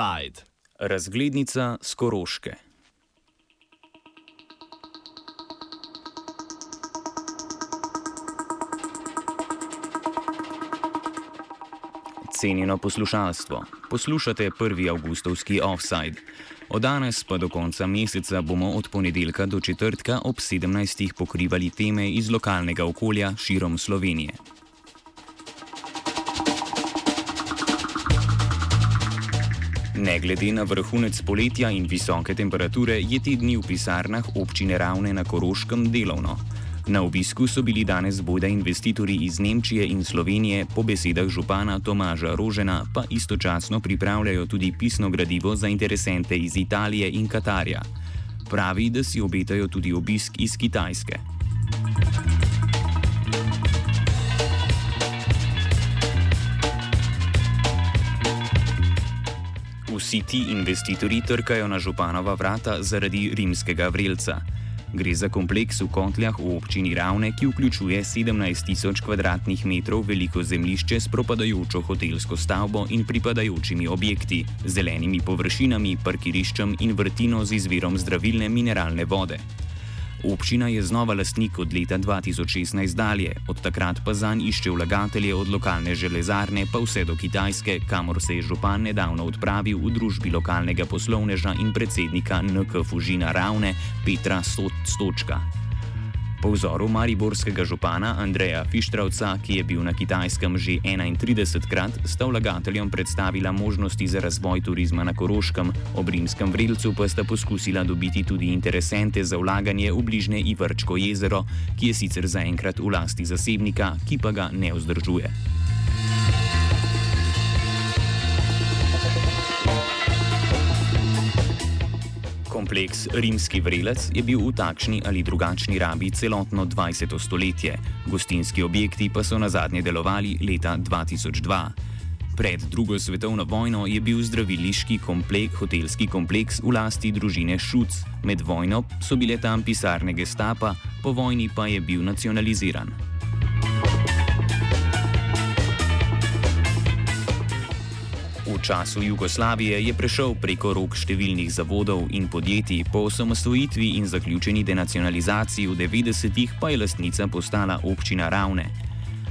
Offside. Razglednica skoroške. Cenjeno poslušalstvo, poslušate 1. avgustovski offside. Od danes pa do konca meseca bomo od ponedeljka do četrtka ob 17. pokrivali teme iz lokalnega okolja širom Slovenije. Ne glede na vrhunec poletja in visoke temperature, je te dni v pisarnah občine Ravne na Koroškem delovno. Na obisku so bili danes bojda investitorji iz Nemčije in Slovenije, po besedah župana Tomaža Rožena pa istočasno pripravljajo tudi pisno gradivo za interesente iz Italije in Katarja. Pravi, da si obetajo tudi obisk iz Kitajske. Vsi ti investitorji trkajo na županova vrata zaradi rimskega vrelca. Gre za kompleks v Kotljah v občini Ravne, ki vključuje 17 tisoč km2 veliko zemljišče s propadajočo hotelsko stavbo in pripadajočimi objekti, zelenimi površinami, parkiriščem in vrtino z izvirom zdravilne mineralne vode. Občina je znova lastnik od leta 2016 dalje, od takrat pa zanj išče vlagatelje od lokalne železarne pa vse do Kitajske, kamor se je župan nedavno odpravil v družbi lokalnega poslovneža in predsednika NK Fužina Ravne Petra Stočka. Po vzoru mariborskega župana Andreja Fištravca, ki je bil na Kitajskem že 31 krat, sta vlagateljem predstavila možnosti za razvoj turizma na Koroškem, ob rimskem vrelcu pa sta poskusila dobiti tudi interesente za vlaganje v bližnje Ivrčko jezero, ki je sicer zaenkrat v lasti zasebnika, ki pa ga ne vzdržuje. Kompleks Rimski vrelec je bil v takšni ali drugačni rabi celotno 20. stoletje, gostinski objekti pa so na zadnje delovali leta 2002. Pred drugo svetovno vojno je bil zdraviliški kompleks, hotelski kompleks v lasti družine Šuc, med vojno so bile tam pisarne gestapa, po vojni pa je bil nacionaliziran. Času Jugoslavije je prešel preko rok številnih zavodov in podjetij, po osamosvojitvi in zaključeni denacionalizaciji v 90-ih pa je lastnica postala občina Ravne.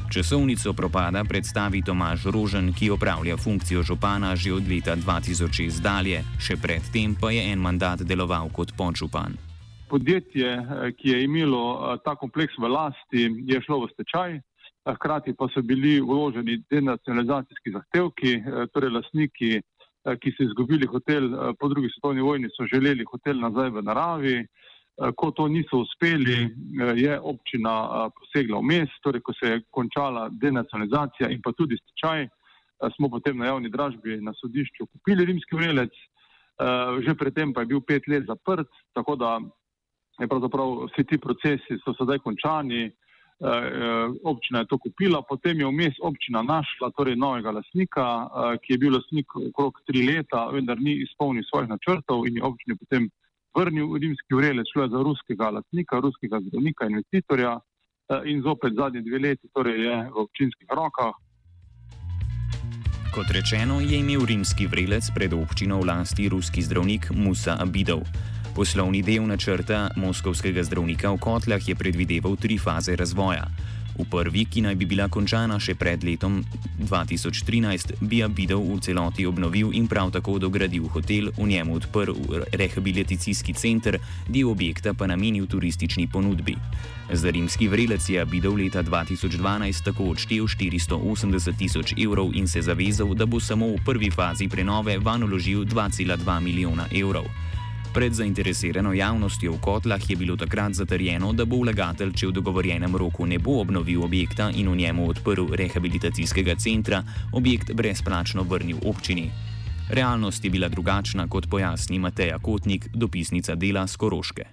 Časovnico propada predstavi Tomaž Rožen, ki opravlja funkcijo župana že od leta 2006 dalje, še predtem pa je en mandat deloval kot podžupan. Podjetje, eh, ki je imelo eh, ta kompleks v lasti, je šlo v stečaj hkrati pa so bili vloženi denacionalizacijski zahtevki, eh, torej lasniki, eh, ki so izgubili hotel eh, po drugi svetovni vojni, so želeli hotel nazaj v naravi. Ko to niso uspeli, je občina posegla v mest, torej ko se je končala denacionalizacija in pa tudi stečaj, smo potem na javni dražbi na sodišču kupili rimski vrelec, že predtem pa je bil pet let zaprt, tako da je pravzaprav vsi ti procesi so sedaj končani. Eh, občina je to kupila, potem je vmes občina našla torej novega lasnika, eh, ki je bil lasnik okrog tri leta, vendar ni izpolnil svojih načrtov in je občini potem vrnil rimski urelec, šlo je za ruskega lasnika, ruskega zdravnika, investitorja eh, in zopet zadnji dve leti torej je v občinskih rokah. Kot rečeno, je imel rimski vrelec pred občino v lasti ruski zdravnik Musa Abidov. Poslovni del načrta moskovskega zdravnika v Kotlah je predvideval tri faze razvoja. V prvi, ki naj bi bila končana še pred letom 2013, bi Abidov v celoti obnovil in prav tako dogradil hotel, v njemu odprl rehabilitacijski center, del objekta pa namenil turistični ponudbi. Za rimski vrelec je Abidov leta 2012 tako odštel 480 tisoč evrov in se zavezal, da bo samo v prvi fazi prenove van uložil 2,2 milijona evrov. Pred zainteresirano javnostjo v Kotlah je bilo takrat zatrjeno, da bo vlagatelj, če v dogovorjenem roku ne bo obnovil objekta in v njemu odprl rehabilitacijskega centra, objekt brezplačno vrnil občini. Realnost je bila drugačna, kot pojasni Mateja Kotnik, dopisnica dela Skoroške.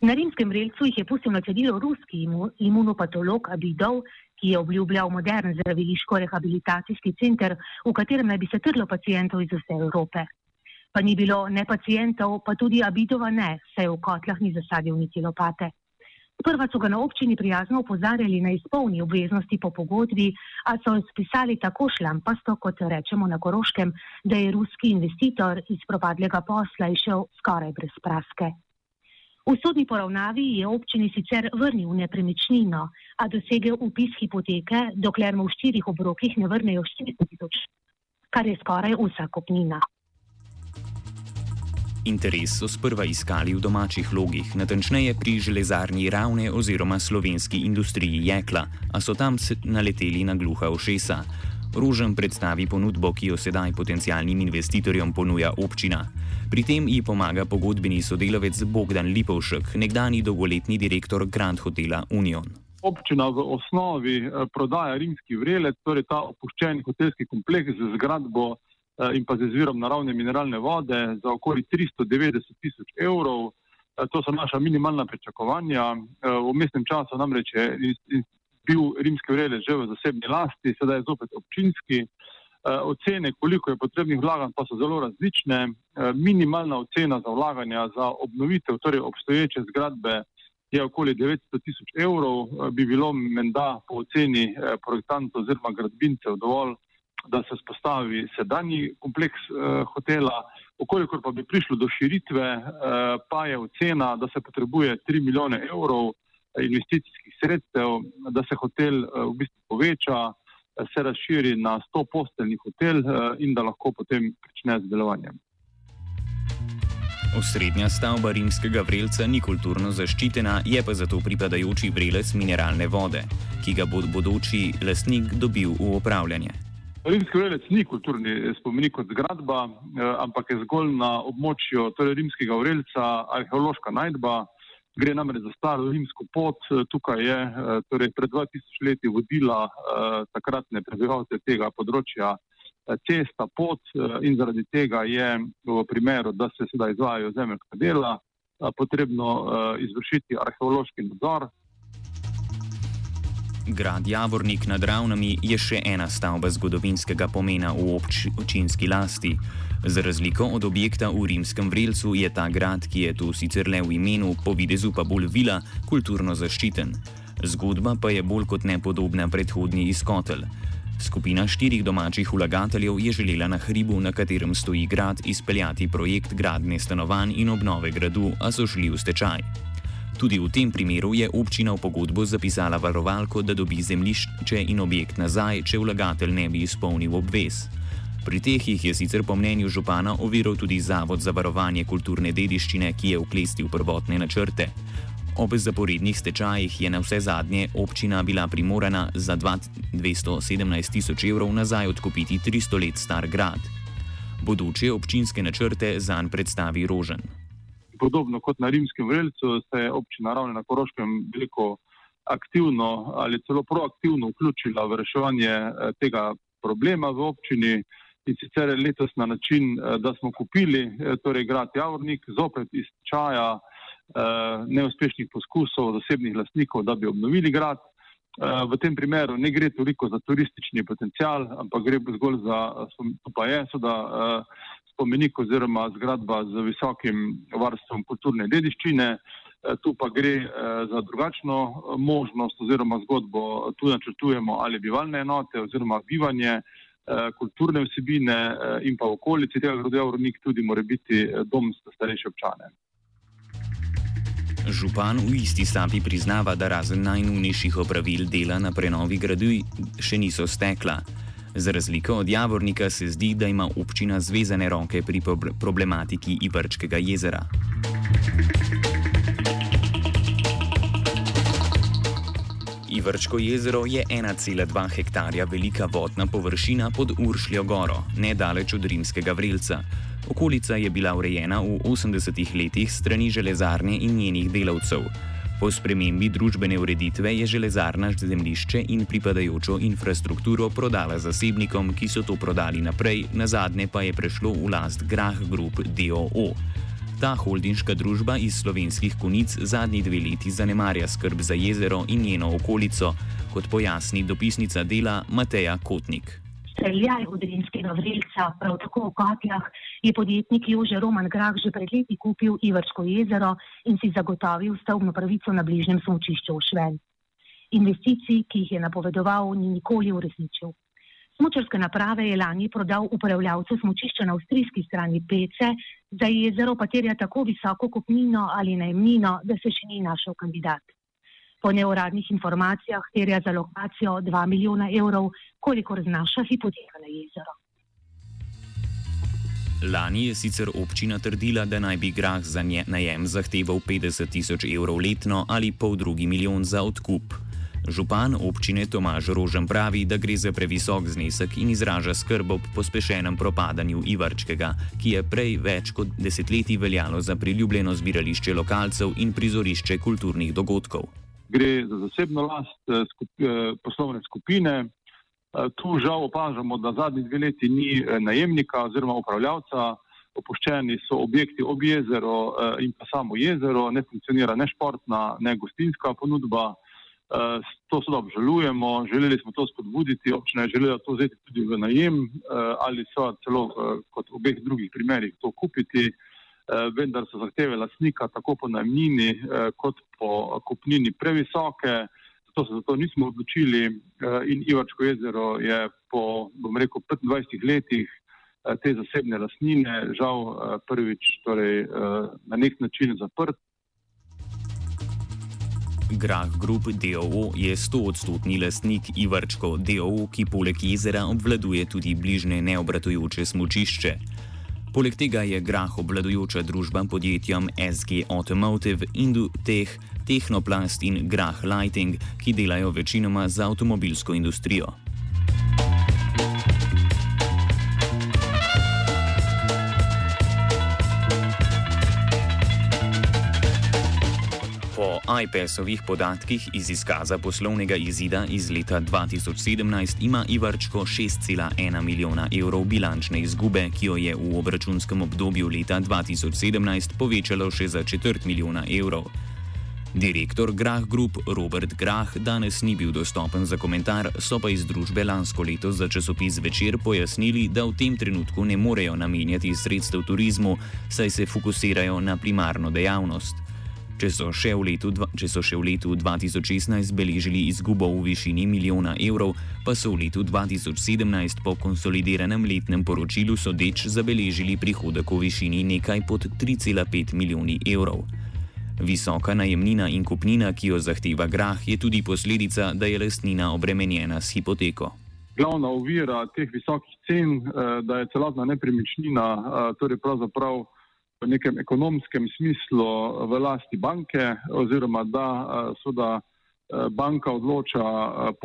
Na rimskem relcu jih je pustil na cedilu ruski imunopatolog Abidov, ki je obljubljal modern zdraviliško-rehabilitacijski center, v katerem naj bi se trlo pacijentov iz vse Evrope pa ni bilo ne pacijentov, pa tudi abitova ne, saj v kotlah ni zasadil niti lopate. Prva so ga na občini prijazno upozarjali na izpolni obveznosti po pogodbi, a so spisali tako šlampasto, kot rečemo na Koroškem, da je ruski investitor iz propadlega posla išel skoraj brez praske. V sodni poravnavi je občini sicer vrnil nepremičnino, a dosegel upis hipoteke, dokler mu v štirih obrokih ne vrnejo 40 tisoč, kar je skoraj vsa kopnina. Interes so sprva iskali v domačih logih, natančneje pri železarni ravne oziroma slovenski industriji jekla, a so tam naleteli na gluha ušesa. Rožen predstavi ponudbo, ki jo sedaj potencijalnim investitorjem ponuja občina. Pri tem ji pomaga pogodbeni sodelavec Bogdan Lipovšek, nekdani dolgoletni direktor Grand Hotela Union. Občina v osnovi eh, prodaja rimski vrelec, torej ta opuščeni hotelski kompleks z zgradbo. Eh, in pa z izvirom naravne mineralne vode za okoli 390 tisoč evrov. Eh, to so naša minimalna pričakovanja. Eh, v mestnem času namreč je bil rimski vrelec že v zasebni lasti, sedaj je zopet občinski. Ocene, koliko je potrebnih vlaganj, pa so zelo različne. Minimalna ocena za vlaganja za obnovitev, torej obstoječe zgradbe, je okoli 900 tisoč evrov. Bi bilo menda po oceni projektantov oziroma gradbincev dovolj da se spostavi sedanji kompleks uh, hotela. Okolikor pa bi prišlo do širitve, uh, pa je ocena, da se potrebuje 3 milijone evrov eh, investicijskih sredstev, da se hotel uh, v bistvu poveča, se razširi na 100 posteljni hotel uh, in da lahko potem prične z delovanjem. Osrednja stavba rimskega vrelca ni kulturno zaščitena, je pa zato pripadajoči vrelec mineralne vode, ki ga bo bodoči lastnik dobil v upravljanje. Rimski vrelec ni kulturni spomenik kot zgradba, eh, ampak je zgolj na območju torej rimskega vrelca arheološka najdba. Gre namreč za staro rimsko pot, eh, tukaj je eh, torej pred 2000 leti vodila takratne prebivalce tega področja cesta, pot in zaradi tega je v primeru, da se sedaj izvajajo zemeljska dela, potrebno izvršiti arheološki nadzor. Grad Javornik nad Ravnami je še ena stavba zgodovinskega pomena v občinski lasti. Za razliko od objekta v rimskem vrelcu je ta grad, ki je tu sicer le v imenu, po videzu pa bolj vila, kulturno zaščiten. Zgodba pa je bolj kot nepodobna predhodni izkotelj. Skupina štirih domačih vlagateljev je želela na hribu, na katerem stoji grad, izpeljati projekt gradne stanovanj in obnove gradu, a so šli v stečaj. Tudi v tem primeru je občina v pogodbo zapisala varovalko, da dobi zemljišče in objekt nazaj, če vlagatelj ne bi izpolnil obvez. Pri teh jih je sicer po mnenju župana oviral tudi Zavod za varovanje kulturne dediščine, ki je vklestil prvotne načrte. Ob zaporednih stečajih je na vse zadnje občina bila primorana za 217 tisoč evrov nazaj odkupiti 300 let star grad. Bodoče občinske načrte zanj predstavi Rožen podobno kot na rimskem vrelcu, se je občina ravno na Koroškem veliko aktivno ali celo proaktivno vključila v reševanje eh, tega problema v občini in sicer letos na način, eh, da smo kupili eh, torej grad Javornik zopet iz čaja neuspešnih poskusov zasebnih lastnikov, da bi obnovili grad. V tem primeru ne gre toliko za turistični potencial, ampak gre zgolj za, to pa je, so da spomenik oziroma zgradba z visokim varstvom kulturne dediščine. Eh, tu pa gre eh, za drugačno eh, možnost oziroma zgodbo. Tu načrtujemo ali bivalne enote oziroma bivanje, kulturne vsebine in pa okolici tega gradu Javornik tudi more biti dom za starejše občane. Župan v isti sapi priznava, da razen najnujnejših opravil dela na prenovi gradu še niso stekla. Za razliko od Javornika se zdi, da ima občina zvezane roke pri problematiki Ivrčkega jezera. Ivrčko jezero je 1,2 hektarja velika vodna površina pod Uršljo goro, nedaleč od rimskega vrelca. Okolica je bila urejena v 80-ih letih strani železarne in njenih delavcev. Po spremembi družbene ureditve je železarna zemljišče in pripadajočo infrastrukturo prodala zasebnikom, ki so to prodali naprej, na zadnje pa je prešlo v last Grah Group DOO. Ta holdinška družba iz slovenskih konic zadnji dve leti zanemarja skrb za jezero in njeno okolico, kot pojasni dopisnica dela Mateja Kotnik. Streljaj od rimskega vrelca, prav tako v Katjah, je podjetnik Jože Roman Grah že pred leti kupil Ivrško jezero in si zagotovil stavbno pravico na bližnjem smočišču v Šven. Investicij, ki jih je napovedoval, ni nikoli uresničil. Smočarske naprave je lani prodal upravljavcu smočišča na avstrijski strani Pece, za jezero pa terja tako visoko kupnino ali najemnino, da se še ni našel kandidat. Po neuradnih informacijah terja za lokacijo 2 milijona evrov, kolikor znaša hipoteka na jezero. Lani je sicer občina trdila, da naj bi grah za najem zahteval 50 tisoč evrov letno ali pol drugi milijon za odkup. Župan občine Tomaž Rožen pravi, da gre za previsok znesek in izraža skrb ob pospešenem propadanju Ivarčkega, ki je prej več kot desetletji veljalo za priljubljeno zbirališče lokalcev in prizorišče kulturnih dogodkov. Gre za zasebno last eh, skup, eh, poslovne skupine, tu žal opažamo, da zadnji dve leti ni eh, najemnika oziroma upravljavca, opuščeni so objekti ob jezero eh, in pa samo jezero, ne funkcionira ne športna, ne gostinska ponudba. To sedaj obžalujemo, želeli smo to spodbuditi, občina je želela to vzeti tudi v najem ali so celo kot v obeh drugih primerih to kupiti, vendar so zahteve lasnika tako po najemnini kot po kupnini previsoke zato se za to nismo odločili eh, in Ivačko jezero je po, bom rekel, 25 letih eh, te zasebne lasnine žal eh, prvič torej, na nek način zaprt. Grah Group DOO je 100-odstotni lastnik Ivarčko DOO, ki poleg jezera obvladuje tudi bližnje neobratujoče smočišče. Poleg tega je Grah obvladujoča družba podjetjem SG Automotive, Indutech, Technoplast in Grah Lighting, ki delajo večinoma za avtomobilsko industrijo. IPS-ovih podatkih iz izkaza poslovnega izida iz leta 2017 ima Ivarčko 6,1 milijona evrov bilančne izgube, ki jo je v obračunskem obdobju leta 2017 povečalo še za četrt milijona evrov. Direktor Grah Group Robert Grah danes ni bil dostopen za komentar, so pa iz družbe lansko leto za časopis Večer pojasnili, da v tem trenutku ne morejo namenjati sredstev turizmu, saj se fokusirajo na primarno dejavnost. Če so še v letu, dva, so še v letu 2016 beležili izgubo v višini milijona evrov, pa so v letu 2017 po konsolideranem letnem poročilu sodeč zabeležili prihodek v višini nekaj pod 3,5 milijoni evrov. Visoka najemnina in kupnina, ki jo zahteva grah, je tudi posledica, da je lastnina obremenjena s hipoteko. Glavna ovira teh visokih cen, eh, da je celotna nepremičnina, eh, torej pravzaprav v nekem ekonomskem smislu v lasti banke, oziroma da eh, so da banka odloča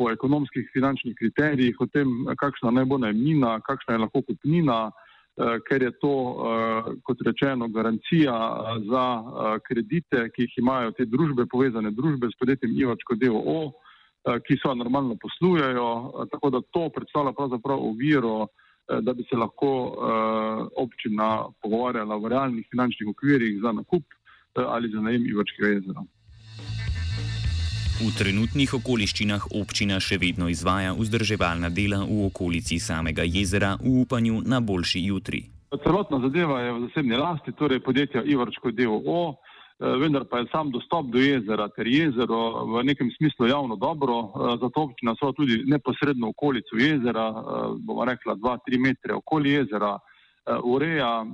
po ekonomskih finančnih kriterijih o tem, kakšna naj bo najemnina, kakšna je lahko kupnina. Eh, ker je to, eh, kot rečeno, garancija eh, za kredite, ki jih imajo te družbe, povezane družbe s podjetjem Ivačko DOO, ki so normalno poslujejo, tako da to predstavlja pravzaprav oviro, da bi se lahko občina pogovarjala v realnih finančnih okvirih za nakup ali za najem Ivačkega jezera. V trenutnih okoliščinah občina še vedno izvaja vzdrževalna dela v okolici samega jezera v upanju na boljši jutri. Celotna zadeva je v zasebni lasti, torej podjetja Ivarčko DOO, eh, vendar pa je sam dostop do jezera ter jezero v nekem smislu javno dobro, eh, zato občina so tudi neposredno okolico jezera, eh, bomo rekla 2-3 metre okoli jezera, ureja,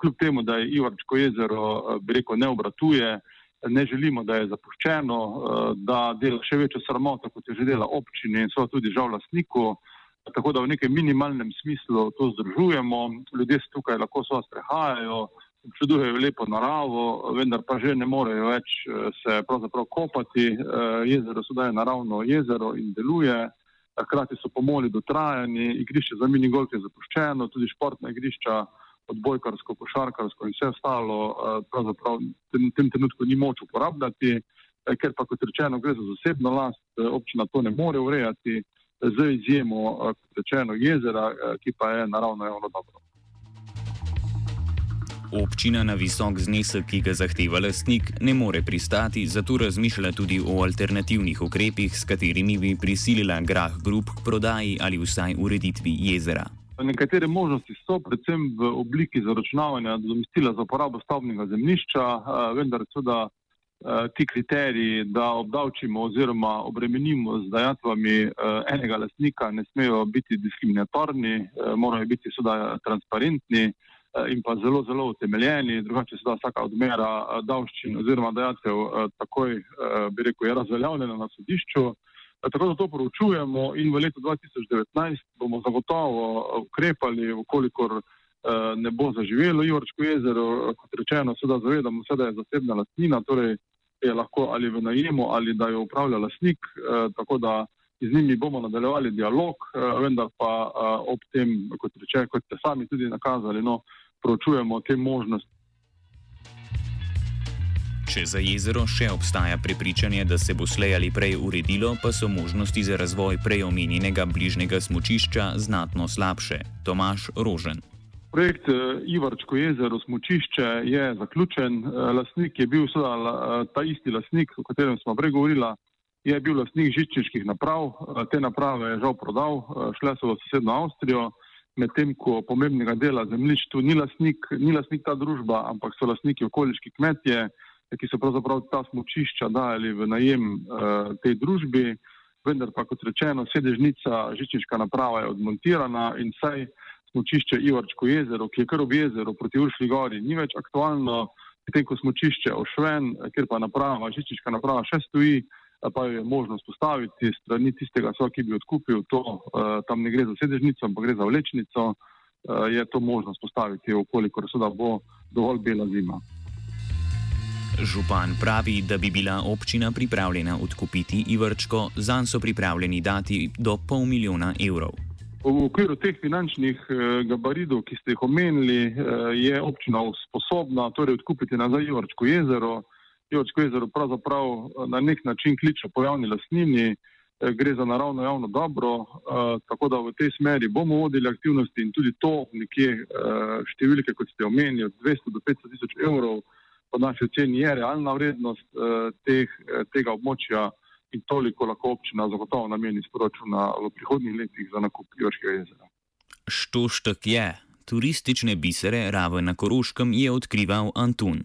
kljub temu, da je Ivarčko jezero, bi rekel, ne obratuje ne želimo, da je zapuščeno, eh, da dela še večjo sramoto, kot je že dela občini in so tudi žal lastniku. Tako da v nekem minimalnem smislu to združujemo, ljudje se tukaj lahko so sprehajajo, občudujejo lepo naravo, vendar pa že ne morejo več eh, se kopati. Eh, jezero sedaj je naravno jezero in deluje, hkrati so pomoli dotrajani, igrišče za minigolf je zapuščeno, tudi športna igrišča odbojkarsko, košarkarsko in vse ostalo, eh, pravzaprav v tem trenutku ni moč uporabljati, ker pa kot rečeno gre za zasebno last, občina to ne more urejati, z izjemo, kot rečeno, jezera, ki pa je naravno javno dobro. Občina na visok znesek, ki ga zahteva lastnik, ne more pristati, zato razmišlja tudi o alternativnih ukrepih, s katerimi bi prisilila Grah Group k prodaji ali vsaj ureditvi jezera. Nekatere možnosti so, predvsem v obliki zaračunavanja domestila za uporabo stavbnega zemljišča, vendar seveda ti kriteriji, da obdavčimo oziroma obremenimo z dajatvami enega lasnika, ne smejo biti diskriminatorni, morajo biti seveda transparentni in pa zelo, zelo utemeljeni, drugače seveda vsaka odmera davščin oziroma dajatev takoj, bi rekel, je razveljavljena na sodišču. Tako da to poročujemo in v letu 2019 bomo zagotovo ukrepali, ukolikor ne bo zaživelo Ivorčko jezero, kot rečeno, seveda zavedamo se, da je zasebna lastnina, torej je lahko ali v najemu ali da jo upravlja lasnik, tako da z njimi bomo nadaljevali dialog, vendar pa ob tem, kot rečeno, kot ste sami tudi nakazali, no, poročujemo te možnosti. Če za jezero še obstaja prepričanje, da se bo slej ali prej uredilo, pa so možnosti za razvoj prej omenjenega bližnjega smočišča znatno slabše. Tomaš Rožen. Projekt eh, Ivarčko jezero smočišče je zaključen. Eh, lasnik je bil seveda eh, ta isti lasnik, o katerem smo prej govorili, je bil lasnik žičniških naprav. Te naprave je žal prodal, šle so v sosedno Avstrijo, medtem ko pomembnega dela zemljišč tu ni lasnik, ni lasnik ta družba, ampak so lasniki okoliški kmetje ki so pravzaprav ta smočišča dajali v najem uh, tej družbi, vendar pa kot rečeno, sedežnica žičniška naprava je odmontirana in saj smočišče Ivarčko jezero, ki je kar ob jezeru proti Uršli gori, ni več aktualno, potem ko smočišče Ošven, ker pa naprava, žičniška naprava še stoji, pa jo je možnost postaviti strani tistega, so, ki bi odkupil to, uh, tam ne gre za sedežnico, ampak gre za vlečnico, uh, je to možnost postaviti, okolikor se da bo dovolj bela zima. Župan pravi, da bi bila občina pripravljena odkupiti Ivrčko, zanj so pripravljeni dati do pol milijona evrov. V okviru teh finančnih eh, gabaritov, ki ste jih omenili, eh, je občina sposobna torej odkupiti nazaj Ivrčko jezero. Ivrčko jezero pravzaprav eh, na nek način kliče po javni lasnini, gre za naravno javno dobro, tako da v tej smeri bomo vodili aktivnosti in tudi to nekje številke, kot ste omenili, od 200 do 500 tisoč evrov po naši oceni je realna vrednost eh, teh, eh, tega območja in toliko lahko občina zagotovo nameni sporočuna v prihodnjih letih za nakup Joškega jezera. Štoštek je, turistične bisere Rave na Koroškem je odkrival Antun.